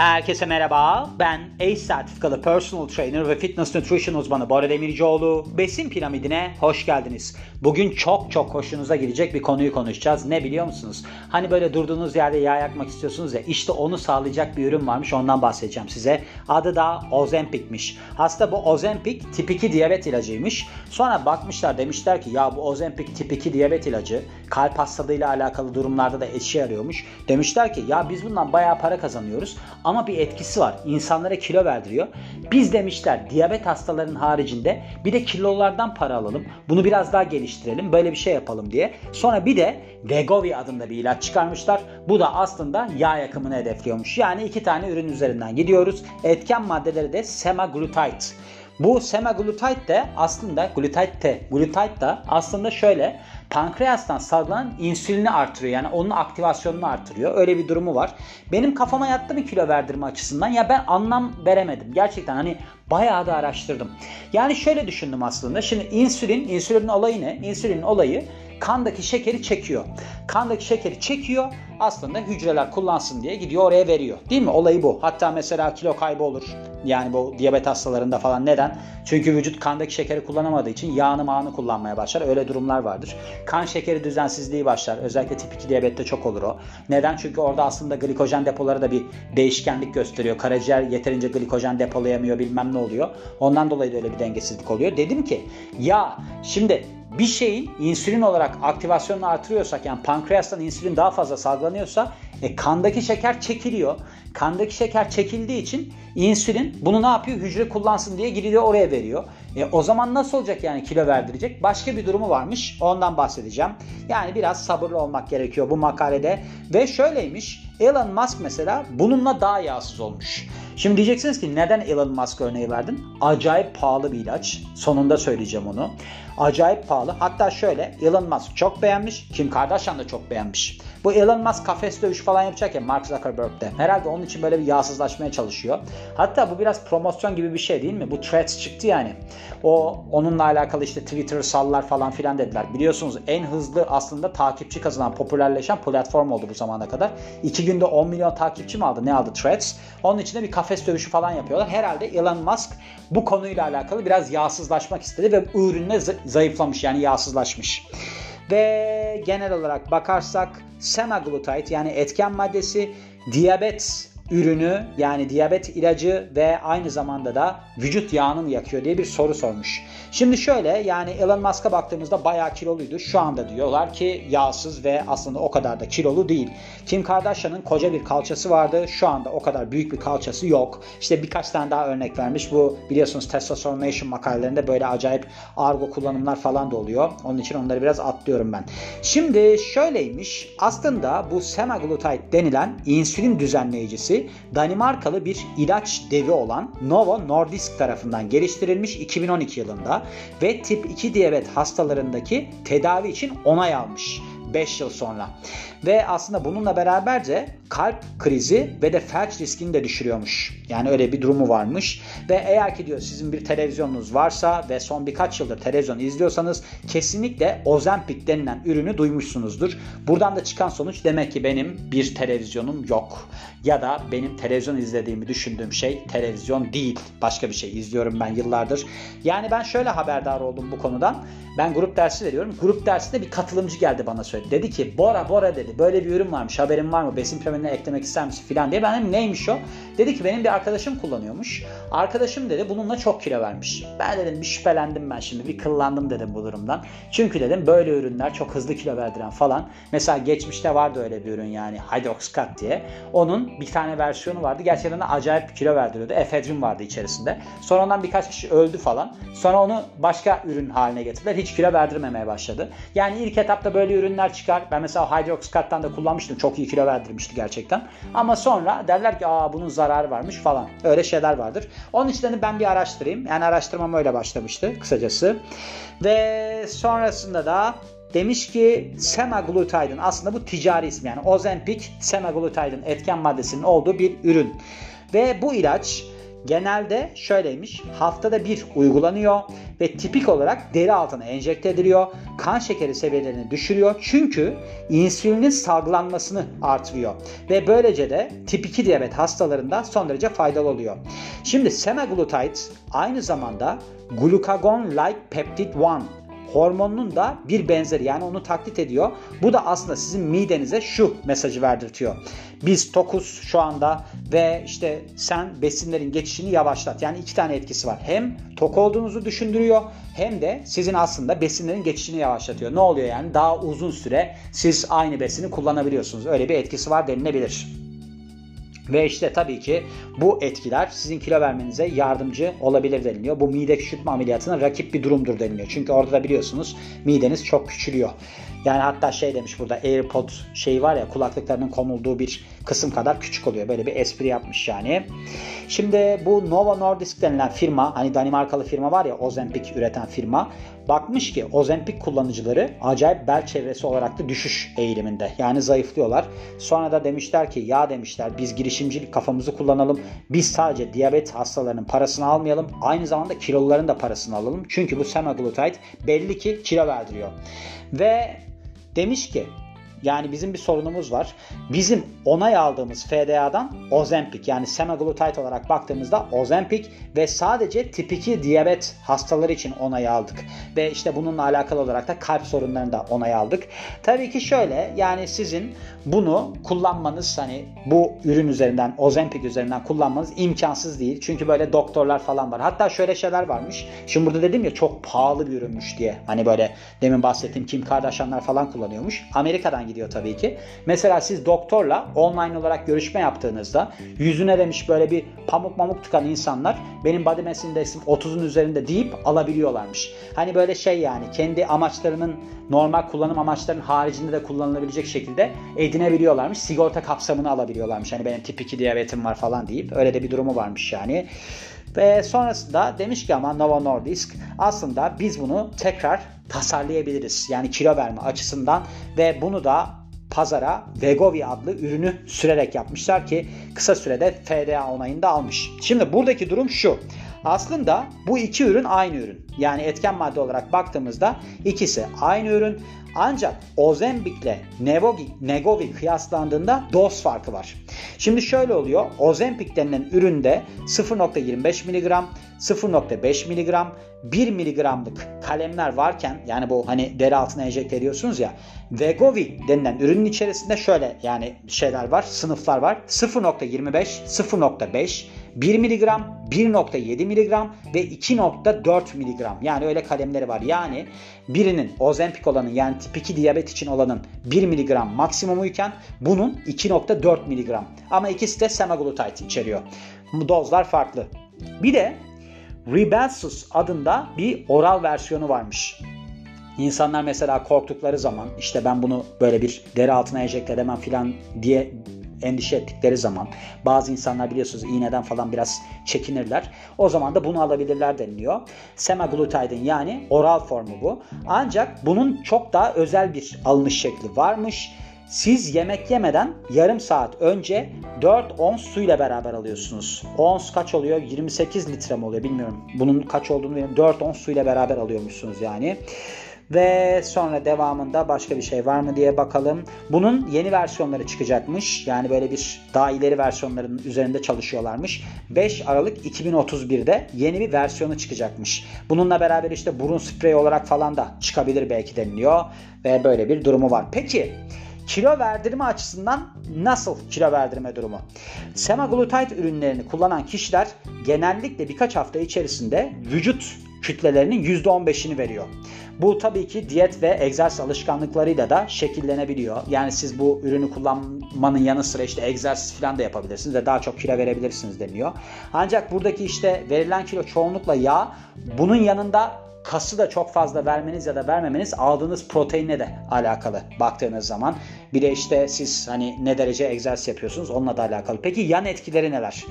Herkese merhaba. Ben ACE sertifikalı personal trainer ve fitness nutrition uzmanı Bora Demircioğlu. Besin piramidine hoş geldiniz. Bugün çok çok hoşunuza gidecek bir konuyu konuşacağız. Ne biliyor musunuz? Hani böyle durduğunuz yerde yağ yakmak istiyorsunuz ya işte onu sağlayacak bir ürün varmış ondan bahsedeceğim size. Adı da Ozempic'miş. Aslında bu Ozempic tip 2 diyabet ilacıymış. Sonra bakmışlar demişler ki ya bu Ozempic tip 2 diyabet ilacı kalp hastalığıyla alakalı durumlarda da işe yarıyormuş. Demişler ki ya biz bundan bayağı para kazanıyoruz ama bir etkisi var. İnsanlara kilo verdiriyor. Biz demişler diyabet hastalarının haricinde bir de kilolardan para alalım. Bunu biraz daha geliştirelim. Böyle bir şey yapalım diye. Sonra bir de Wegovy adında bir ilaç çıkarmışlar. Bu da aslında yağ yakımını hedefliyormuş. Yani iki tane ürün üzerinden gidiyoruz. Etken maddeleri de semaglutide. Bu semaglutide de aslında glutide de, glutide da aslında şöyle pankreastan salgılanan insülini artırıyor. Yani onun aktivasyonunu artırıyor. Öyle bir durumu var. Benim kafama yattı bir kilo verdirme açısından. Ya ben anlam veremedim. Gerçekten hani bayağı da araştırdım. Yani şöyle düşündüm aslında. Şimdi insülin, insülinin olayı ne? İnsülinin olayı kandaki şekeri çekiyor. Kandaki şekeri çekiyor. Aslında hücreler kullansın diye gidiyor oraya veriyor. Değil mi? Olayı bu. Hatta mesela kilo kaybı olur. Yani bu diyabet hastalarında falan. Neden? Çünkü vücut kandaki şekeri kullanamadığı için yağını mağını kullanmaya başlar. Öyle durumlar vardır. Kan şekeri düzensizliği başlar. Özellikle tip 2 diyabette çok olur o. Neden? Çünkü orada aslında glikojen depoları da bir değişkenlik gösteriyor. Karaciğer yeterince glikojen depolayamıyor bilmem ne oluyor. Ondan dolayı da öyle bir dengesizlik oluyor. Dedim ki ya şimdi bir şeyin insülin olarak aktivasyonunu artırıyorsak yani pankreastan insülin daha fazla salgılanıyorsa e, kandaki şeker çekiliyor. Kandaki şeker çekildiği için insülin bunu ne yapıyor? Hücre kullansın diye gidiyor oraya veriyor. E, o zaman nasıl olacak yani kilo verdirecek? Başka bir durumu varmış. Ondan bahsedeceğim. Yani biraz sabırlı olmak gerekiyor bu makalede. Ve şöyleymiş. Elon Musk mesela bununla daha yağsız olmuş. Şimdi diyeceksiniz ki neden Elon Musk örneği verdin? Acayip pahalı bir ilaç. Sonunda söyleyeceğim onu. Acayip pahalı. Hatta şöyle Elon Musk çok beğenmiş. Kim Kardashian da çok beğenmiş. Bu Elon Musk kafes dövüş falan yapacak ya Mark Zuckerberg'de. Herhalde onun için böyle bir yağsızlaşmaya çalışıyor. Hatta bu biraz promosyon gibi bir şey değil mi? Bu Threads çıktı yani. O onunla alakalı işte Twitter sallar falan filan dediler. Biliyorsunuz en hızlı aslında takipçi kazanan, popülerleşen platform oldu bu zamana kadar. İki günde 10 milyon takipçi mi aldı? Ne aldı Threads? Onun için de bir kafes dövüşü falan yapıyorlar. Herhalde Elon Musk bu konuyla alakalı biraz yağsızlaşmak istedi ve ürünle zayıflamış yani yağsızlaşmış. Ve genel olarak bakarsak semaglutide yani etken maddesi diyabet ürünü yani diyabet ilacı ve aynı zamanda da vücut yağını mı yakıyor diye bir soru sormuş. Şimdi şöyle yani Elon Musk'a baktığımızda bayağı kiloluydu. Şu anda diyorlar ki yağsız ve aslında o kadar da kilolu değil. Kim Kardashian'ın koca bir kalçası vardı. Şu anda o kadar büyük bir kalçası yok. İşte birkaç tane daha örnek vermiş. Bu biliyorsunuz Testosteronation makalelerinde böyle acayip argo kullanımlar falan da oluyor. Onun için onları biraz atlıyorum ben. Şimdi şöyleymiş. Aslında bu semaglutide denilen insülin düzenleyicisi Danimarkalı bir ilaç devi olan Novo Nordisk tarafından geliştirilmiş 2012 yılında ve tip 2 diyabet hastalarındaki tedavi için onay almış. 5 yıl sonra. Ve aslında bununla beraberce kalp krizi ve de felç riskini de düşürüyormuş. Yani öyle bir durumu varmış. Ve eğer ki diyor sizin bir televizyonunuz varsa ve son birkaç yıldır televizyon izliyorsanız kesinlikle Ozempic denilen ürünü duymuşsunuzdur. Buradan da çıkan sonuç demek ki benim bir televizyonum yok. Ya da benim televizyon izlediğimi düşündüğüm şey televizyon değil. Başka bir şey izliyorum ben yıllardır. Yani ben şöyle haberdar oldum bu konudan. Ben grup dersi veriyorum. Grup dersinde bir katılımcı geldi bana söyledi. Dedi ki Bora Bora dedi böyle bir ürün varmış haberin var mı? Besin piramidine eklemek ister misin filan diye. Ben dedim neymiş o? Dedi ki benim bir arkadaşım kullanıyormuş. Arkadaşım dedi bununla çok kilo vermiş. Ben dedim bir şüphelendim ben şimdi bir kıllandım dedim bu durumdan. Çünkü dedim böyle ürünler çok hızlı kilo verdiren falan. Mesela geçmişte vardı öyle bir ürün yani Hydroxcat diye. Onun bir tane versiyonu vardı. Gerçekten de acayip bir kilo verdiriyordu. Efedrin vardı içerisinde. Sonra ondan birkaç kişi öldü falan. Sonra onu başka ürün haline getirdiler. Hiç kilo verdirmemeye başladı. Yani ilk etapta böyle ürünler çıkar. Ben mesela Hydroxcat'tan da kullanmıştım. Çok iyi kilo verdirmişti gerçekten. Ama sonra derler ki aa bunun zararı varmış falan. Öyle şeyler vardır. Onun için ben bir araştırayım. Yani araştırmam öyle başlamıştı kısacası. Ve sonrasında da demiş ki semaglutide'ın aslında bu ticari ismi yani Ozempic semaglutide'ın etken maddesinin olduğu bir ürün. Ve bu ilaç genelde şöyleymiş. Haftada bir uygulanıyor ve tipik olarak deri altına enjekte ediliyor. Kan şekeri seviyelerini düşürüyor. Çünkü insülinin salgılanmasını artırıyor. Ve böylece de tip 2 diyabet hastalarında son derece faydalı oluyor. Şimdi semaglutide aynı zamanda glucagon-like peptide 1 hormonunun da bir benzeri yani onu taklit ediyor. Bu da aslında sizin midenize şu mesajı verdirtiyor. Biz tokuz şu anda ve işte sen besinlerin geçişini yavaşlat. Yani iki tane etkisi var. Hem tok olduğunuzu düşündürüyor hem de sizin aslında besinlerin geçişini yavaşlatıyor. Ne oluyor yani? Daha uzun süre siz aynı besini kullanabiliyorsunuz. Öyle bir etkisi var denilebilir. Ve işte tabii ki bu etkiler sizin kilo vermenize yardımcı olabilir deniliyor. Bu mide küçültme ameliyatına rakip bir durumdur deniliyor. Çünkü orada da biliyorsunuz mideniz çok küçülüyor. Yani hatta şey demiş burada AirPod şey var ya kulaklıklarının konulduğu bir kısım kadar küçük oluyor. Böyle bir espri yapmış yani. Şimdi bu Novo Nordisk denilen firma hani Danimarkalı firma var ya Ozempic üreten firma bakmış ki Ozempic kullanıcıları acayip bel çevresi olarak da düşüş eğiliminde. Yani zayıflıyorlar. Sonra da demişler ki ya demişler biz girişimcilik kafamızı kullanalım. Biz sadece diyabet hastalarının parasını almayalım. Aynı zamanda kiloluların da parasını alalım. Çünkü bu semaglutide belli ki kilo verdiriyor. Ve demiş ki yani bizim bir sorunumuz var. Bizim onay aldığımız FDA'dan Ozempic yani semaglutide olarak baktığımızda Ozempic ve sadece tip 2 diyabet hastaları için onay aldık. Ve işte bununla alakalı olarak da kalp sorunlarını da onay aldık. Tabii ki şöyle yani sizin bunu kullanmanız hani bu ürün üzerinden Ozempic üzerinden kullanmanız imkansız değil. Çünkü böyle doktorlar falan var. Hatta şöyle şeyler varmış. Şimdi burada dedim ya çok pahalı bir ürünmüş diye. Hani böyle demin bahsettiğim Kim Kardashianlar falan kullanıyormuş. Amerika'dan gidiyor tabii ki. Mesela siz doktorla online olarak görüşme yaptığınızda yüzüne demiş böyle bir pamuk mamuk tıkan insanlar benim body mass index'im 30'un üzerinde deyip alabiliyorlarmış. Hani böyle şey yani kendi amaçlarının normal kullanım amaçlarının haricinde de kullanılabilecek şekilde edinebiliyorlarmış. Sigorta kapsamını alabiliyorlarmış. Hani benim tip 2 diyabetim var falan deyip öyle de bir durumu varmış yani. Ve sonrasında demiş ki ama Novo Nordisk aslında biz bunu tekrar tasarlayabiliriz. Yani kilo verme açısından ve bunu da pazara Vegovi adlı ürünü sürerek yapmışlar ki kısa sürede FDA onayını da almış. Şimdi buradaki durum şu. Aslında bu iki ürün aynı ürün. Yani etken madde olarak baktığımızda ikisi aynı ürün. Ancak Ozempic ile Negovi, Negovi kıyaslandığında doz farkı var. Şimdi şöyle oluyor. Ozempic denilen üründe 0.25 mg, 0.5 mg, 1 mg'lık kalemler varken yani bu hani deri altına enjekte ediyorsunuz ya Vegovi denilen ürünün içerisinde şöyle yani şeyler var sınıflar var 0.25 0.5 1 mg 1.7 mg ve 2.4 mg yani öyle kalemleri var. Yani birinin Ozempic olanın yani tip 2 diyabet için olanın 1 mg maksimumuyken bunun 2.4 mg ama ikisi de semaglutide içeriyor. Bu dozlar farklı. Bir de Ribelsus adında bir oral versiyonu varmış. İnsanlar mesela korktukları zaman işte ben bunu böyle bir deri altına enjekte edemem filan diye endişe ettikleri zaman bazı insanlar biliyorsunuz iğneden falan biraz çekinirler. O zaman da bunu alabilirler deniliyor. Semaglutide'in yani oral formu bu. Ancak bunun çok daha özel bir alınış şekli varmış siz yemek yemeden yarım saat önce 4 ons suyla beraber alıyorsunuz. Ons kaç oluyor? 28 litre mi oluyor bilmiyorum. Bunun kaç olduğunu bilmiyorum. 4 ons suyla beraber alıyormuşsunuz yani. Ve sonra devamında başka bir şey var mı diye bakalım. Bunun yeni versiyonları çıkacakmış. Yani böyle bir daha ileri versiyonların üzerinde çalışıyorlarmış. 5 Aralık 2031'de yeni bir versiyonu çıkacakmış. Bununla beraber işte burun spreyi olarak falan da çıkabilir belki deniliyor. Ve böyle bir durumu var. Peki kilo verdirme açısından nasıl kilo verdirme durumu? Semaglutide ürünlerini kullanan kişiler genellikle birkaç hafta içerisinde vücut kütlelerinin %15'ini veriyor. Bu tabii ki diyet ve egzersiz alışkanlıklarıyla da şekillenebiliyor. Yani siz bu ürünü kullanmanın yanı sıra işte egzersiz falan da yapabilirsiniz ve daha çok kilo verebilirsiniz deniyor. Ancak buradaki işte verilen kilo çoğunlukla yağ. Bunun yanında kası da çok fazla vermeniz ya da vermemeniz aldığınız proteinle de alakalı baktığınız zaman. Bir de işte siz hani ne derece egzersiz yapıyorsunuz onunla da alakalı. Peki yan etkileri neler?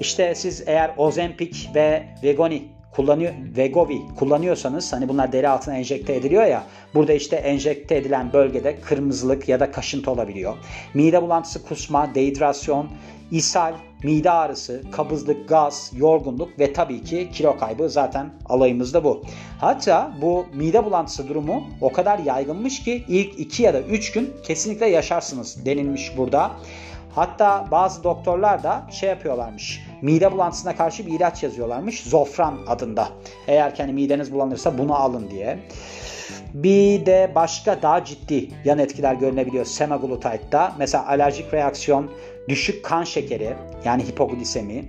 İşte siz eğer Ozempic ve Vegoni kullanıyor Vegovi kullanıyorsanız hani bunlar deri altına enjekte ediliyor ya burada işte enjekte edilen bölgede kırmızılık ya da kaşıntı olabiliyor. Mide bulantısı, kusma, dehidrasyon, ishal, mide ağrısı, kabızlık, gaz, yorgunluk ve tabii ki kilo kaybı zaten alayımızda bu. Hatta bu mide bulantısı durumu o kadar yaygınmış ki ilk 2 ya da 3 gün kesinlikle yaşarsınız denilmiş burada. Hatta bazı doktorlar da şey yapıyorlarmış. Mide bulantısına karşı bir ilaç yazıyorlarmış. Zofran adında. Eğer kendi mideniz bulanırsa bunu alın diye. Bir de başka daha ciddi yan etkiler görünebiliyor semaglutide'da. Mesela alerjik reaksiyon, düşük kan şekeri yani hipoglisemi,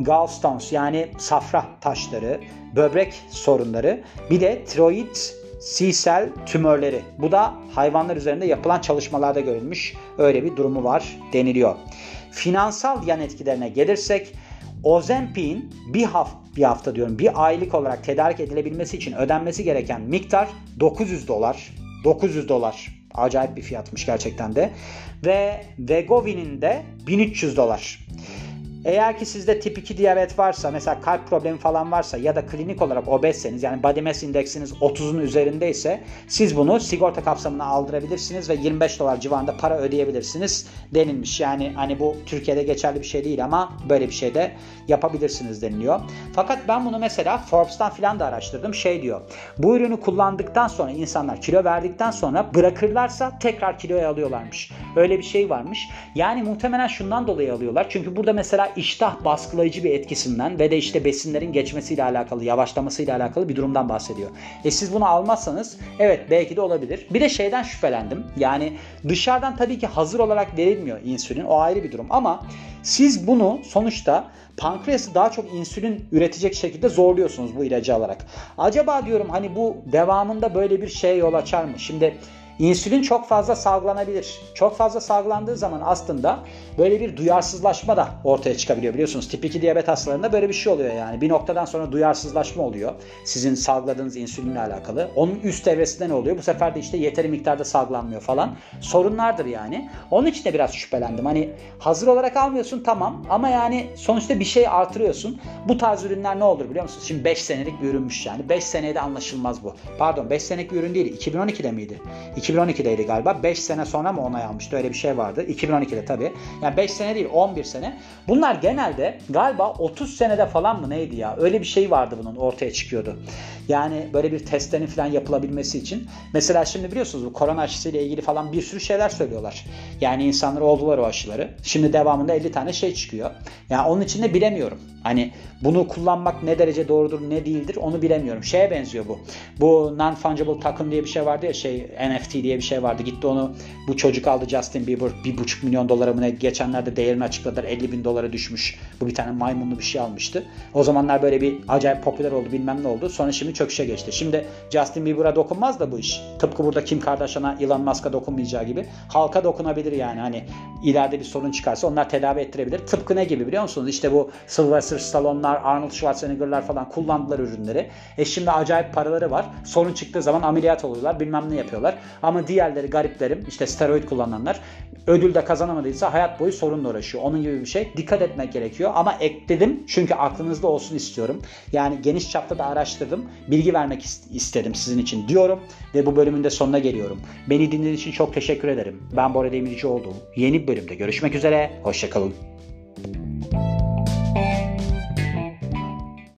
gallstones yani safra taşları, böbrek sorunları, bir de tiroid C-sel tümörleri. Bu da hayvanlar üzerinde yapılan çalışmalarda görülmüş. Öyle bir durumu var deniliyor. Finansal yan etkilerine gelirsek Ozempic'in bir hafta bir hafta diyorum bir aylık olarak tedarik edilebilmesi için ödenmesi gereken miktar 900 dolar. 900 dolar. Acayip bir fiyatmış gerçekten de. Ve Vegovi'nin de 1300 dolar. Eğer ki sizde tip 2 diyabet varsa mesela kalp problemi falan varsa ya da klinik olarak obezseniz yani body mass indeksiniz 30'un üzerindeyse siz bunu sigorta kapsamına aldırabilirsiniz ve 25 dolar civarında para ödeyebilirsiniz denilmiş. Yani hani bu Türkiye'de geçerli bir şey değil ama böyle bir şey de yapabilirsiniz deniliyor. Fakat ben bunu mesela Forbes'tan filan da araştırdım. Şey diyor. Bu ürünü kullandıktan sonra insanlar kilo verdikten sonra bırakırlarsa tekrar kiloya alıyorlarmış. Öyle bir şey varmış. Yani muhtemelen şundan dolayı alıyorlar. Çünkü burada mesela iştah baskılayıcı bir etkisinden ve de işte besinlerin geçmesiyle alakalı, yavaşlamasıyla alakalı bir durumdan bahsediyor. E siz bunu almazsanız evet belki de olabilir. Bir de şeyden şüphelendim. Yani dışarıdan tabii ki hazır olarak verilmiyor insülin. O ayrı bir durum ama siz bunu sonuçta pankreası daha çok insülin üretecek şekilde zorluyorsunuz bu ilacı alarak. Acaba diyorum hani bu devamında böyle bir şey yol açar mı? Şimdi İnsülin çok fazla salgılanabilir. Çok fazla salgılandığı zaman aslında böyle bir duyarsızlaşma da ortaya çıkabiliyor biliyorsunuz. Tip 2 diyabet hastalarında böyle bir şey oluyor yani. Bir noktadan sonra duyarsızlaşma oluyor. Sizin salgıladığınız insülinle alakalı. Onun üst evresinde ne oluyor? Bu sefer de işte yeteri miktarda salgılanmıyor falan. Sorunlardır yani. Onun için de biraz şüphelendim. Hani hazır olarak almıyorsun tamam ama yani sonuçta bir şey artırıyorsun. Bu tarz ürünler ne olur biliyor musunuz? Şimdi 5 senelik bir ürünmüş yani. 5 senede anlaşılmaz bu. Pardon 5 senelik bir ürün değil. 2012'de miydi? 2012'deydi galiba. 5 sene sonra mı onay almıştı? Öyle bir şey vardı. 2012'de tabii. Yani 5 sene değil 11 sene. Bunlar genelde galiba 30 senede falan mı neydi ya? Öyle bir şey vardı bunun ortaya çıkıyordu. Yani böyle bir testlerin falan yapılabilmesi için. Mesela şimdi biliyorsunuz bu korona aşısıyla ilgili falan bir sürü şeyler söylüyorlar. Yani insanlar oldular o aşıları. Şimdi devamında 50 tane şey çıkıyor. Yani onun için de bilemiyorum. Hani bunu kullanmak ne derece doğrudur ne değildir onu bilemiyorum. Şeye benziyor bu. Bu non-fungible token diye bir şey vardı ya şey NFT diye bir şey vardı. Gitti onu bu çocuk aldı Justin Bieber 1,5 milyon dolara mı ne geçenlerde değerini açıkladılar 50 bin dolara düşmüş. Bu bir tane maymunlu bir şey almıştı. O zamanlar böyle bir acayip popüler oldu bilmem ne oldu. Sonra şimdi çöküşe geçti. Şimdi Justin Bieber'a dokunmaz da bu iş. Tıpkı burada Kim Kardashian'a Elon Musk'a dokunmayacağı gibi halka dokunabilir yani. Hani ileride bir sorun çıkarsa onlar tedavi ettirebilir. Tıpkı ne gibi biliyor musunuz? İşte bu Sylvester Stallone'lar, Arnold Schwarzenegger'lar falan kullandılar ürünleri. E şimdi acayip paraları var. Sorun çıktığı zaman ameliyat oluyorlar. Bilmem ne yapıyorlar. Ama diğerleri gariplerim işte steroid kullananlar ödül de kazanamadıysa hayat boyu sorunla uğraşıyor. Onun gibi bir şey. Dikkat etmek gerekiyor. Ama ekledim çünkü aklınızda olsun istiyorum. Yani geniş çapta da araştırdım. Bilgi vermek istedim sizin için diyorum. Ve bu bölümün de sonuna geliyorum. Beni dinlediğiniz için çok teşekkür ederim. Ben Bora Demircioğlu. Yeni bir bölümde görüşmek üzere. Hoşçakalın.